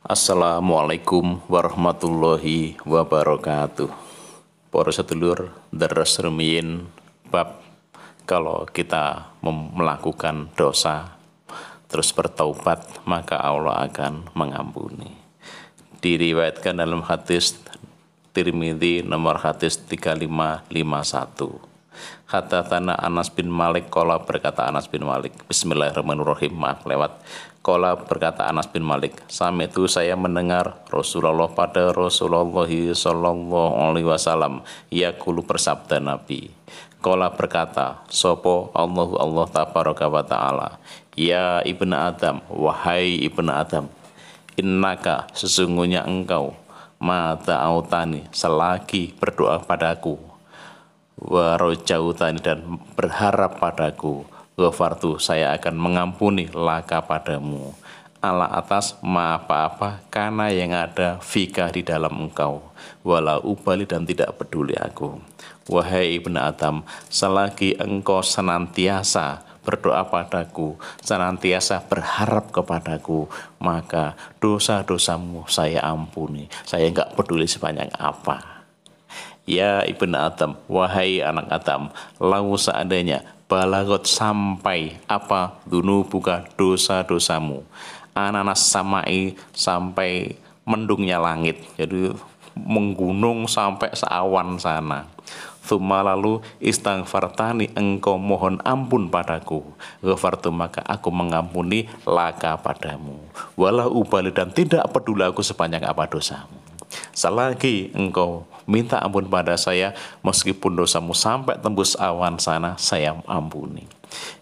Assalamualaikum warahmatullahi wabarakatuh. Para sedulur, deres rumiyin bab kalau kita melakukan dosa terus bertaubat maka Allah akan mengampuni. Diriwayatkan dalam hadis Tirmidzi nomor hadis 3551. Kata tanah Anas bin Malik Kola berkata Anas bin Malik Bismillahirrahmanirrahim Maaf lewat Kola berkata Anas bin Malik Sama itu saya mendengar Rasulullah pada Rasulullah Sallallahu Alaihi Wasallam Ia kulu bersabda Nabi. Kola berkata Sopo Allahu Allah Tabaraka wa Ta'ala Ya ibnu Adam Wahai ibnu Adam Innaka sesungguhnya engkau Mata autani selagi berdoa padaku warojautani dan berharap padaku Ghafartu saya akan mengampuni laka padamu ala atas ma apa-apa karena yang ada fika di dalam engkau wala ubali dan tidak peduli aku wahai ibnu Adam selagi engkau senantiasa berdoa padaku, senantiasa berharap kepadaku, maka dosa-dosamu saya ampuni. Saya enggak peduli sebanyak apa. Ya ibnu Adam, wahai anak Adam, lau seandainya balagot sampai apa dunu buka dosa-dosamu. Ananas samai sampai mendungnya langit. Jadi menggunung sampai seawan sana Thumma lalu istighfartani engkau mohon ampun padaku. Ghafartu maka aku mengampuni laka padamu. Walau ubali dan tidak peduli aku sepanjang apa dosamu. Selagi engkau minta ampun pada saya, meskipun dosamu sampai tembus awan sana, saya ampuni.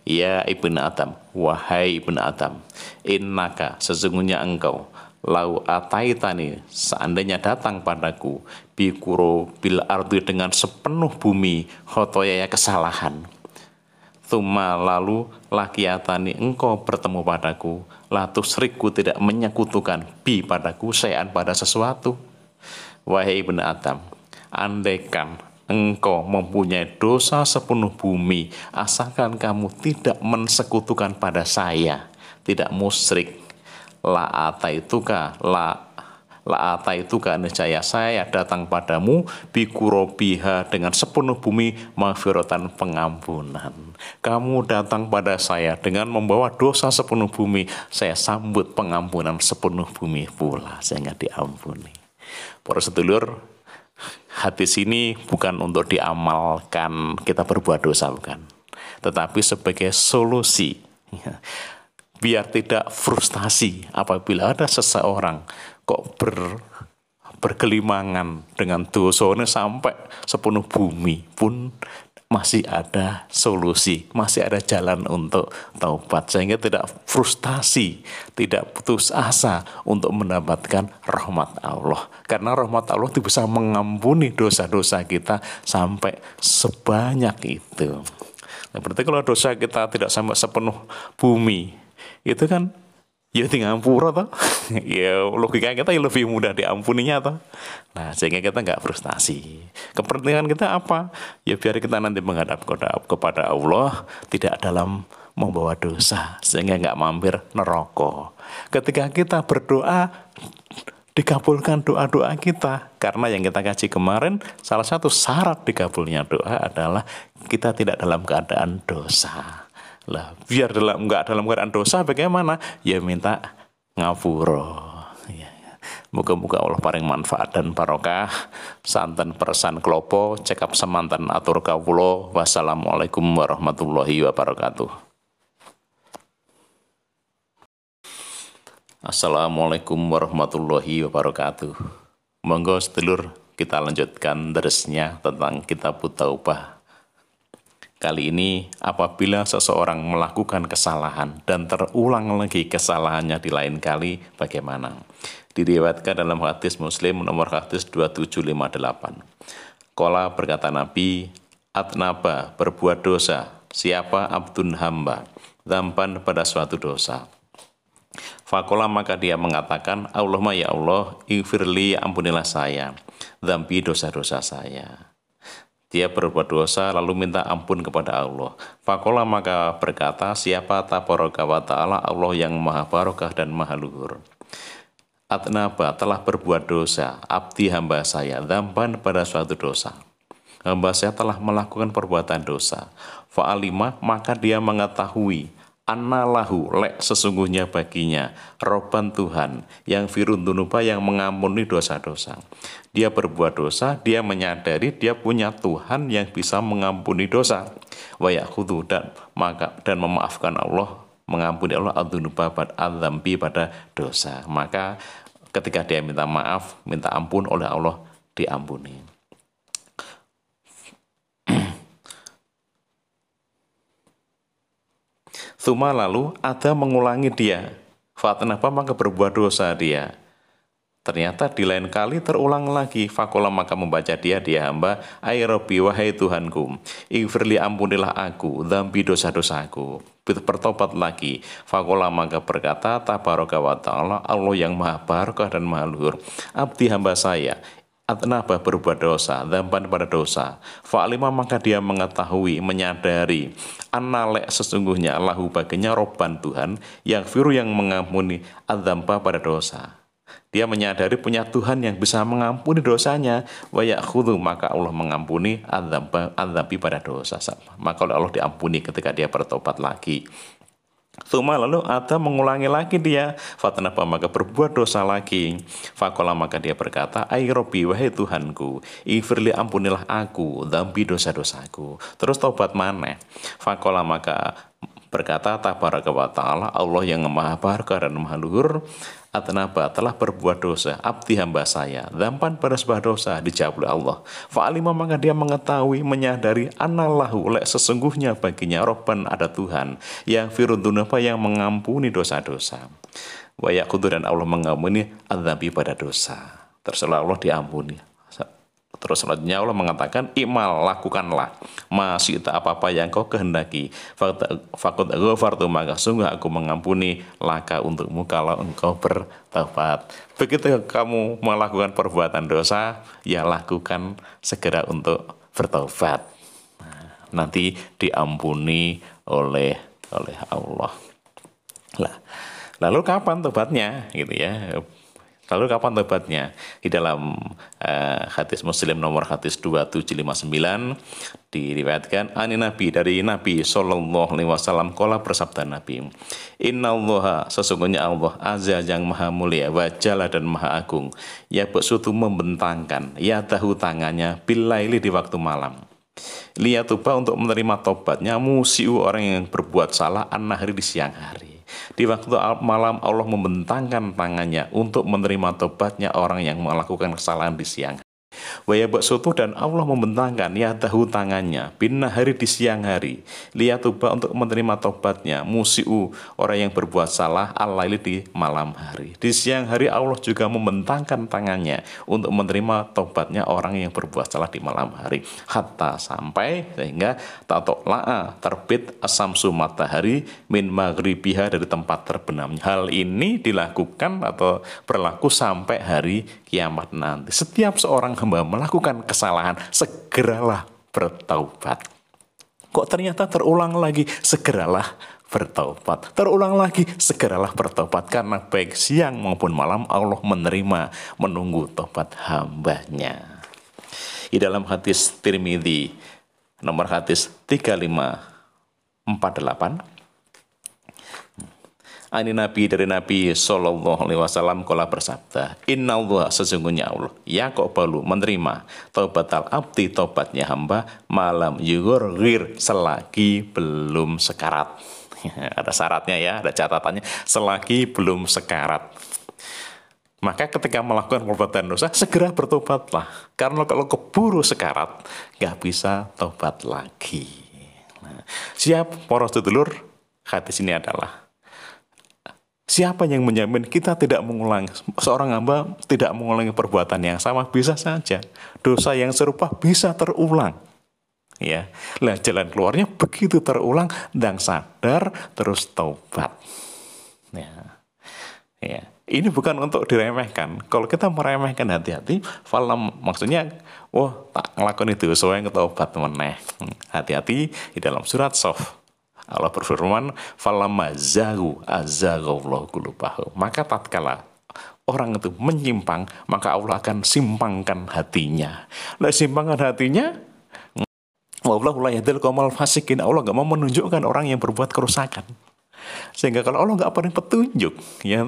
Ya ibnu Adam, wahai ibnu Adam, innaka sesungguhnya engkau lau ataitani seandainya datang padaku bikuro bil ardi dengan sepenuh bumi khotoyaya kesalahan Tuma lalu lakiatani engkau bertemu padaku Latu seriku tidak menyekutukan Bi padaku sayan pada sesuatu Wahai ibn Adam Andaikan engkau mempunyai dosa sepenuh bumi Asalkan kamu tidak mensekutukan pada saya Tidak musyrik. La ataituka la la ataituka niscaya saya datang padamu bikurobiha dengan sepenuh bumi maghfiratan pengampunan. Kamu datang pada saya dengan membawa dosa sepenuh bumi saya sambut pengampunan sepenuh bumi pula sehingga diampuni para sedulur hadis ini bukan untuk diamalkan kita berbuat dosa bukan. Tetapi sebagai solusi. Biar tidak frustasi apabila ada seseorang kok ber berkelimangan dengan dosanya sampai sepenuh bumi pun masih ada solusi, masih ada jalan untuk taubat sehingga tidak frustasi, tidak putus asa untuk mendapatkan rahmat Allah. Karena rahmat Allah itu bisa mengampuni dosa-dosa kita sampai sebanyak itu. Nah, berarti kalau dosa kita tidak sampai sepenuh bumi, itu kan ya tinggal pura toh. Ya logika kita ya lebih mudah diampuninya toh. Nah sehingga kita nggak frustasi. Kepentingan kita apa? Ya biar kita nanti menghadap kepada Allah tidak dalam membawa dosa sehingga nggak mampir neraka. Ketika kita berdoa dikabulkan doa-doa kita. Karena yang kita kaji kemarin salah satu syarat dikabulnya doa adalah kita tidak dalam keadaan dosa lah, biar dalam enggak dalam keadaan dosa bagaimana? Ya minta ngapuro. Ya, ya. Moga-moga Allah paling manfaat dan barokah. Santan persan kelopo, cekap semantan atur kawulo. Wassalamualaikum warahmatullahi wabarakatuh. Assalamualaikum warahmatullahi wabarakatuh. Monggo sedulur kita lanjutkan deresnya tentang kitab Taubah Kali ini, apabila seseorang melakukan kesalahan dan terulang lagi kesalahannya di lain kali, bagaimana? Diriwayatkan dalam hadis Muslim nomor hadis 2758. Kola berkata Nabi, Atnaba berbuat dosa, siapa abdun hamba, zampan pada suatu dosa. Fakola maka dia mengatakan, Allahumma ya Allah, infirli ampunilah saya, zambi dosa-dosa saya. Dia berbuat dosa lalu minta ampun kepada Allah. Fakola maka berkata, siapa tabaraka wa ta'ala Allah yang maha barokah dan maha luhur. Atnaba telah berbuat dosa, abdi hamba saya, dampan pada suatu dosa. Hamba saya telah melakukan perbuatan dosa. Fa'alima, maka dia mengetahui Anallahu lek sesungguhnya baginya Roban Tuhan yang firun dunuba yang mengampuni dosa-dosa. Dia berbuat dosa, dia menyadari dia punya Tuhan yang bisa mengampuni dosa. Wayakudu dan maka dan memaafkan Allah mengampuni Allah adunuba pada adzambi pada dosa. Maka ketika dia minta maaf, minta ampun oleh Allah diampuni. Tuma lalu ada mengulangi dia. Fatnaba maka berbuat dosa dia. Ternyata di lain kali terulang lagi. Fakola maka membaca dia, dia hamba. Airobi wahai Tuhanku. Ighfirli ampunilah aku. Dambi dosa-dosaku. Bertobat lagi. Fakola maka berkata. Tabaraka wa ta'ala. Allah yang maha barakah dan maha luhur. Abdi hamba saya Atnaba berbuat dosa, dampan pada dosa. Fa'alima maka dia mengetahui, menyadari. Analek sesungguhnya Allahu baginya roban Tuhan, yang firu yang mengampuni adzamba pada dosa. Dia menyadari punya Tuhan yang bisa mengampuni dosanya. Wayak khudu, maka Allah mengampuni adzambi pada dosa. Maka Allah diampuni ketika dia bertobat lagi. Tuma lalu ada mengulangi lagi dia. Fatanapa maka berbuat dosa lagi. Fakola maka dia berkata, Ay Robi, wahai Tuhanku, ifirli ampunilah aku, dambi dosa-dosaku. Terus taubat mana? Fakola maka berkata tabaraka wa ta'ala Allah yang maha barakah dan maha luhur Atnaba telah berbuat dosa, abdi hamba saya, dampan pada sebuah dosa, dijawab oleh Allah. Fa'alima maka dia mengetahui, menyadari, anallahu lek sesungguhnya baginya Robban ada Tuhan, yang firudunapa yang mengampuni dosa-dosa. Wa dan Allah mengampuni adzabi pada dosa. Terserah Allah diampuni. Terus selanjutnya Allah mengatakan, Imal, lakukanlah. Masih tak apa-apa yang kau kehendaki. Fakut ghafartu maka sungguh aku mengampuni laka untukmu kalau engkau bertobat. Begitu kamu melakukan perbuatan dosa, ya lakukan segera untuk bertobat. Nah, nanti diampuni oleh oleh Allah. Lah, lalu kapan tobatnya? Gitu ya Lalu kapan tobatnya? Di dalam uh, hadis Muslim nomor hadis 2759 diriwayatkan ani Nabi dari Nabi Shallallahu Alaihi Wasallam kola bersabda Nabi Inna Allah sesungguhnya Allah azza yang maha mulia wajala dan maha agung. Ya bersutu membentangkan ya tahu tangannya bilaili di waktu malam. Liyatuba untuk menerima tobatnya musiu orang yang berbuat salah an nahri di siang hari di waktu malam Allah membentangkan tangannya untuk menerima tobatnya orang yang melakukan kesalahan di siang Waya soto dan Allah membentangkan tahu tangannya. Bin hari di siang hari. Lihat tuba untuk menerima tobatnya. Musiu orang yang berbuat salah alaili di malam hari. Di siang hari Allah juga membentangkan tangannya untuk menerima tobatnya orang yang berbuat salah di malam hari. Hatta sampai sehingga tato la'a terbit asamsu matahari min maghribiha dari tempat terbenamnya hal ini dilakukan atau berlaku sampai hari kiamat nanti. Setiap seorang hamba melakukan kesalahan, segeralah bertaubat. Kok ternyata terulang lagi, segeralah bertaubat. Terulang lagi, segeralah bertaubat. Karena baik siang maupun malam Allah menerima, menunggu tobat hambanya. Di dalam hadis Tirmidzi nomor hadis 3548 Ani Nabi dari Nabi Sallallahu Alaihi Wasallam kala bersabda, Inna Allah sesungguhnya Allah, ya kok balu menerima taubat al abdi taubatnya hamba malam yugur gir selagi belum sekarat. ada syaratnya ya, ada catatannya, selagi belum sekarat. Maka ketika melakukan perbuatan dosa, segera bertobatlah. Karena kalau keburu sekarat, nggak bisa tobat lagi. Nah, siap, poros dulur, hadis ini adalah Siapa yang menjamin kita tidak mengulangi? Seorang hamba tidak mengulangi perbuatan yang sama bisa saja. Dosa yang serupa bisa terulang. Ya lah jalan keluarnya begitu terulang dan sadar terus taubat. Ya ya. Ini bukan untuk diremehkan. Kalau kita meremehkan hati-hati falam maksudnya wah tak ngelakuin itu sesuai taubat meneh. Hati-hati di dalam surat soft Allah berfirman, "Falamma zagu azaghallahu qulubahum." Maka tatkala orang itu menyimpang, maka Allah akan simpangkan hatinya. Nah, simpangkan hatinya, Wallahu la yahdil fasikin. Allah gak mau menunjukkan orang yang berbuat kerusakan. Sehingga kalau Allah nggak pernah petunjuk, ya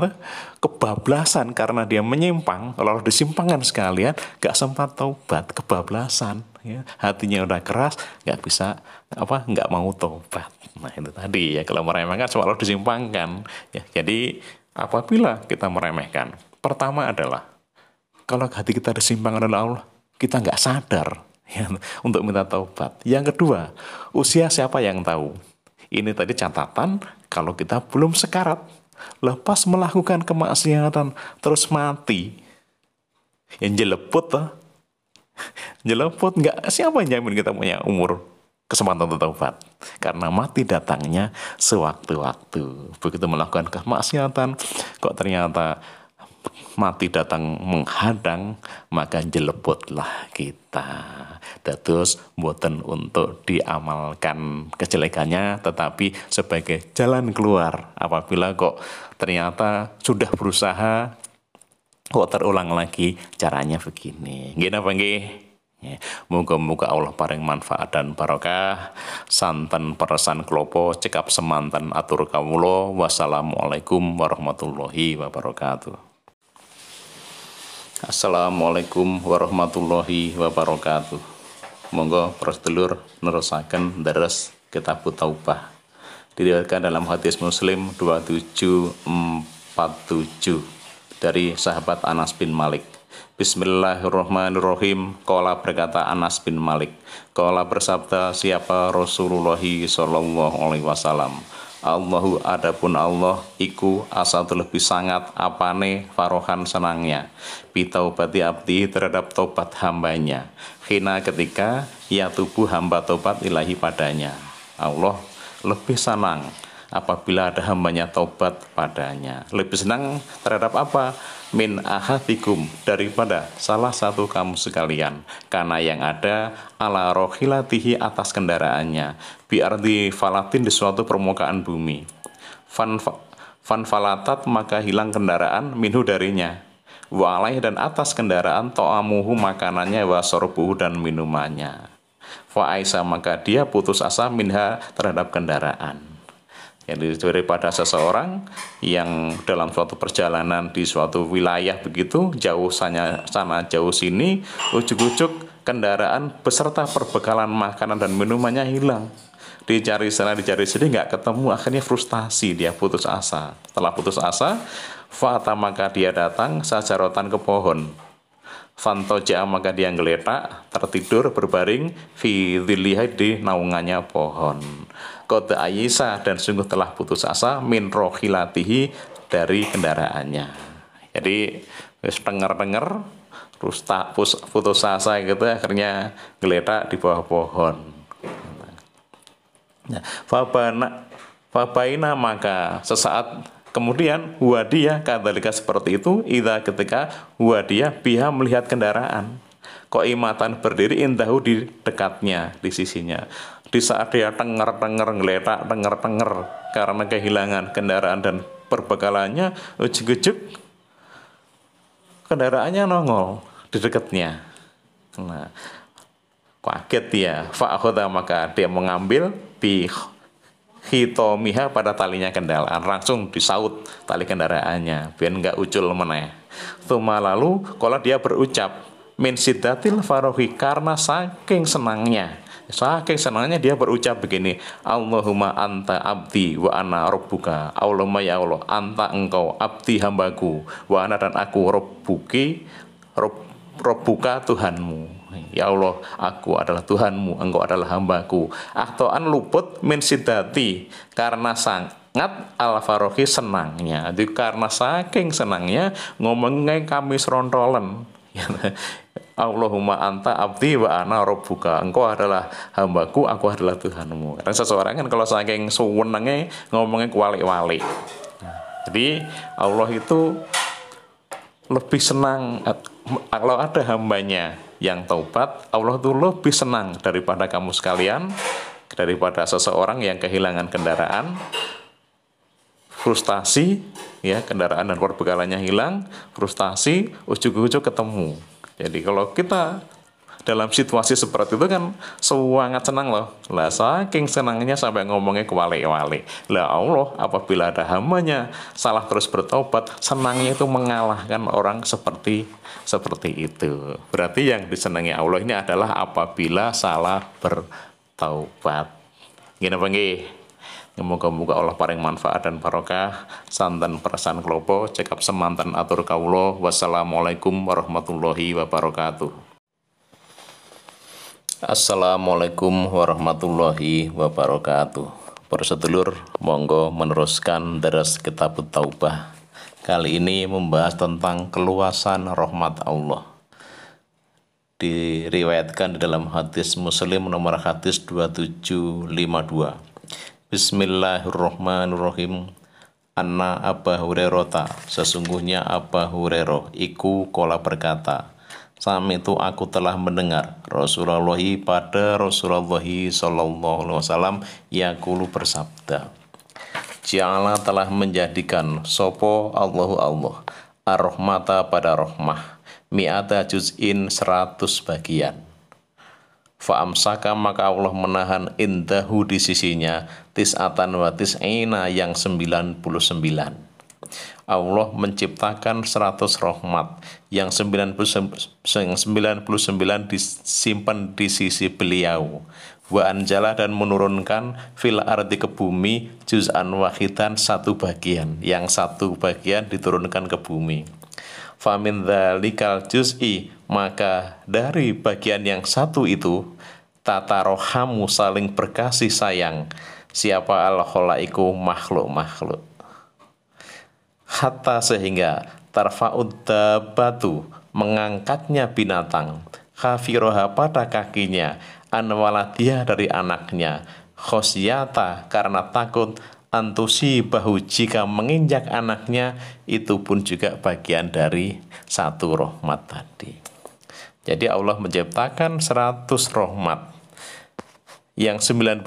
kebablasan karena dia menyimpang, kalau Allah disimpangkan sekalian, nggak sempat taubat, kebablasan, ya. hatinya udah keras, nggak bisa apa, nggak mau taubat. Nah itu tadi ya kalau meremehkan soal Allah disimpangkan. Ya, jadi apabila kita meremehkan, pertama adalah kalau hati kita disimpang oleh Allah, kita nggak sadar ya, untuk minta taubat. Yang kedua, usia siapa yang tahu? Ini tadi catatan kalau kita belum sekarat. Lepas melakukan kemaksiatan terus mati. Yang jeleput tuh. Jeleput nggak siapa yang jamin kita punya umur kesempatan untuk taubat. Karena mati datangnya sewaktu-waktu. Begitu melakukan kemaksiatan, kok ternyata mati datang menghadang, maka jeleputlah kita. Datus buatan untuk diamalkan kejelekannya, tetapi sebagai jalan keluar. Apabila kok ternyata sudah berusaha, kok terulang lagi, caranya begini. Gini apa? Ya, Moga-moga Allah paring manfaat dan barokah. Santan peresan klopo cekap semantan atur kawulo. Wassalamualaikum warahmatullahi wabarakatuh. Assalamualaikum warahmatullahi wabarakatuh. Monggo prosedur nerusaken deres kitab taubah. Diriwayatkan dalam hadis Muslim 2747 dari sahabat Anas bin Malik. Bismillahirrahmanirrahim. Kola berkata Anas bin Malik. Kola bersabda siapa Rasulullah Sallallahu Alaihi Wasallam Allahu adapun Allah iku asal lebih sangat apane farohan senangnya. Bitaubati abdi terhadap tobat hambanya. Hina ketika ya tubuh hamba tobat ilahi padanya. Allah lebih senang apabila ada hambanya tobat padanya. Lebih senang terhadap apa? Min ahatikum daripada salah satu kamu sekalian. Karena yang ada ala rohilatihi atas kendaraannya. Biar di falatin di suatu permukaan bumi. Fan fan falatat maka hilang kendaraan minhu darinya. Wa alaih dan atas kendaraan to'amuhu makanannya wa sorbuhu dan minumannya. Fa aisa maka dia putus asa minha terhadap kendaraan jadi daripada seseorang yang dalam suatu perjalanan di suatu wilayah begitu jauh sana, sana jauh sini ujuk-ujuk kendaraan beserta perbekalan makanan dan minumannya hilang. Dicari sana dicari sini nggak ketemu akhirnya frustasi dia putus asa. Setelah putus asa fata maka dia datang sajarotan ke pohon. Fantoja maka dia geletak, tertidur, berbaring, fi di naungannya pohon. Kode Ayisa dan sungguh telah putus asa min rohilatihi dari kendaraannya. Jadi wis denger-denger terus tak putus asa gitu akhirnya geletak di bawah pohon. Nah, fabana fabaina maka sesaat kemudian huwadia kadalika seperti itu ida ketika huwadia biha melihat kendaraan kok imatan berdiri indahu di dekatnya di sisinya di saat dia tenger-tenger ngeletak tenger-tenger karena kehilangan kendaraan dan perbekalannya ujuk-ujuk kendaraannya nongol di dekatnya. Nah kaget dia. Fa'akhoda maka dia mengambil bi hitomiha pada talinya kendaraan langsung disaut tali kendaraannya biar nggak ucul meneh. Tuma lalu kalau dia berucap min sidatil farohi karena saking senangnya Saking senangnya dia berucap begini, Allahumma anta abdi wa ana rabbuka. Allahumma ya Allah, anta engkau abdi hambaku, wa ana dan aku rabbuki, rob, rabbuka Tuhanmu. Ya Allah, aku adalah Tuhanmu, engkau adalah hambaku. Ahtoan luput min sidati, karena sangat al farohi senangnya. Jadi karena saking senangnya ngomongnya kami serontolen. Allahumma anta abdi wa ana rabbuka. Engkau adalah hambaku, aku adalah Tuhanmu. Karena seseorang kan kalau saking suwenenge ngomongnya kuali-wali. Jadi Allah itu lebih senang kalau ada hambanya yang taubat, Allah itu lebih senang daripada kamu sekalian, daripada seseorang yang kehilangan kendaraan. frustasi ya kendaraan dan perbekalannya hilang frustasi ujuk-ujuk ketemu jadi kalau kita dalam situasi seperti itu kan sangat senang loh. Lah saking senangnya sampai ngomongnya ke wali-wali. Lah Allah apabila ada hambanya salah terus bertobat, senangnya itu mengalahkan orang seperti seperti itu. Berarti yang disenangi Allah ini adalah apabila salah bertaubat. Gini apa? Moga-moga Allah paling manfaat dan barokah santan perasaan kelopo cekap semantan atur kaulo wassalamualaikum warahmatullahi wabarakatuh Assalamualaikum warahmatullahi wabarakatuh. Para sedulur, monggo meneruskan deres kitab Taubah. Kali ini membahas tentang keluasan rahmat Allah. Diriwayatkan di dalam hadis Muslim nomor hadis 2752. Bismillahirrahmanirrahim. Anna Abba Hurairah sesungguhnya Abba Hurairah iku kola berkata Sami itu aku telah mendengar Rasulullah pada Rasulullah Sallallahu Alaihi Wasallam yakulu bersabda Ja'ala telah menjadikan sopo Allahu Allah ar-rahmata pada rahmah mi'ata juz'in seratus bagian Fa'amsaka maka Allah menahan indahu di sisinya tis'atan wa tis'ina yang 99 Allah menciptakan 100 rahmat yang 99 disimpan di sisi beliau. Wa anjala dan menurunkan fil ardi ke bumi juz'an wahidan satu bagian yang satu bagian diturunkan ke bumi. Famin dzalikal juz'i maka dari bagian yang satu itu tata rohamu saling berkasih sayang siapa al khalaiku makhluk-makhluk hatta sehingga tarfa'ud batu mengangkatnya binatang. Khafiroha pada kakinya anwaladiah dari anaknya. Khosyata karena takut. Antusi bahu jika menginjak anaknya itu pun juga bagian dari satu rahmat tadi. Jadi Allah menciptakan 100 rahmat yang 99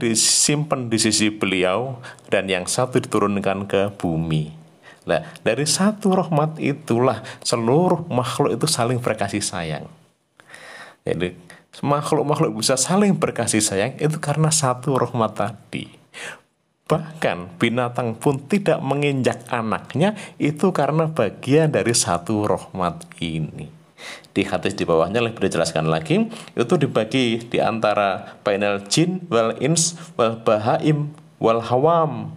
disimpan di sisi beliau dan yang satu diturunkan ke bumi Nah, dari satu rahmat itulah seluruh makhluk itu saling berkasih sayang. Jadi, makhluk-makhluk bisa saling berkasih sayang itu karena satu rahmat tadi. Bahkan binatang pun tidak menginjak anaknya itu karena bagian dari satu rahmat ini. Di hadis di bawahnya lebih dijelaskan lagi, itu dibagi di antara panel jin, wal ins, wal bahaim, wal hawam.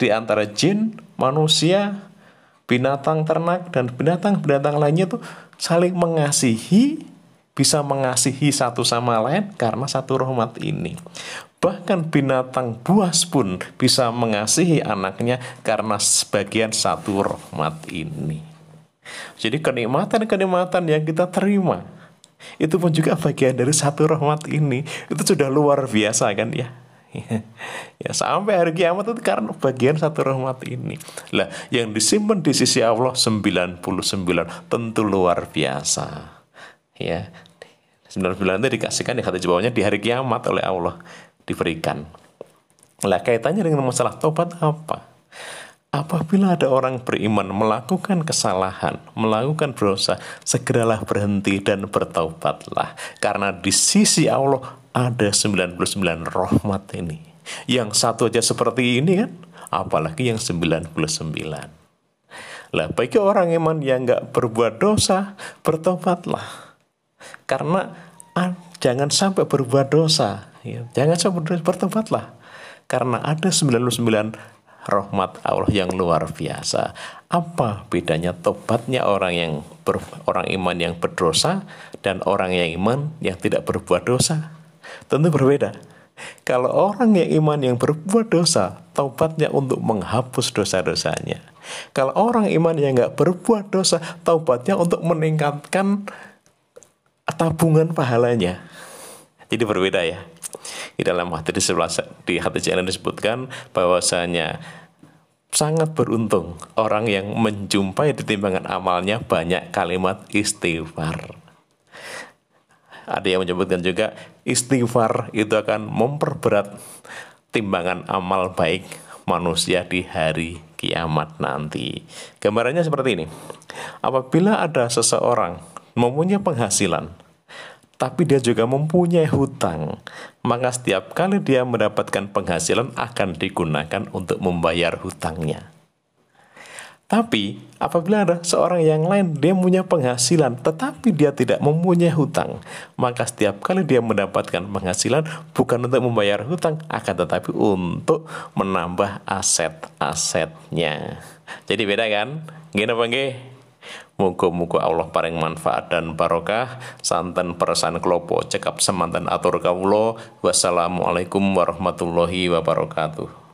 Di antara jin, manusia, binatang ternak dan binatang-binatang lainnya tuh saling mengasihi, bisa mengasihi satu sama lain karena satu rahmat ini. Bahkan binatang buas pun bisa mengasihi anaknya karena sebagian satu rahmat ini. Jadi kenikmatan-kenikmatan yang kita terima itu pun juga bagian dari satu rahmat ini. Itu sudah luar biasa kan ya? Ya sampai hari kiamat itu karena bagian satu rahmat ini. Lah yang disimpan di sisi Allah 99 tentu luar biasa. Ya 99 itu dikasihkan di hati bawahnya di hari kiamat oleh Allah diberikan. Lah kaitannya dengan masalah tobat apa Apabila ada orang beriman melakukan kesalahan, melakukan dosa, segeralah berhenti dan bertaubatlah. Karena di sisi Allah ada 99 rahmat ini. Yang satu aja seperti ini kan, apalagi yang 99. Lah bagi orang iman yang nggak berbuat dosa, bertobatlah. Karena jangan sampai berbuat dosa. Ya. Jangan sampai bertobatlah. Karena ada 99 rahmat Allah yang luar biasa. Apa bedanya tobatnya orang yang ber, orang iman yang berdosa dan orang yang iman yang tidak berbuat dosa? tentu berbeda. Kalau orang yang iman yang berbuat dosa, taubatnya untuk menghapus dosa-dosanya. Kalau orang iman yang nggak berbuat dosa, taubatnya untuk meningkatkan tabungan pahalanya. Jadi berbeda ya. Di dalam hati di sebelah di hati jalan disebutkan bahwasanya sangat beruntung orang yang menjumpai di timbangan amalnya banyak kalimat istighfar ada yang menyebutkan juga istighfar itu akan memperberat timbangan amal baik manusia di hari kiamat nanti. Gambarannya seperti ini. Apabila ada seseorang mempunyai penghasilan, tapi dia juga mempunyai hutang, maka setiap kali dia mendapatkan penghasilan akan digunakan untuk membayar hutangnya. Tapi apabila ada seorang yang lain dia punya penghasilan tetapi dia tidak mempunyai hutang, maka setiap kali dia mendapatkan penghasilan bukan untuk membayar hutang akan tetapi untuk menambah aset-asetnya. Jadi beda kan? Gini apa nggih? Muga-muga Allah paring manfaat dan barokah. Santan perasaan kelopo cekap semantan atur kawula. Wassalamualaikum warahmatullahi wabarakatuh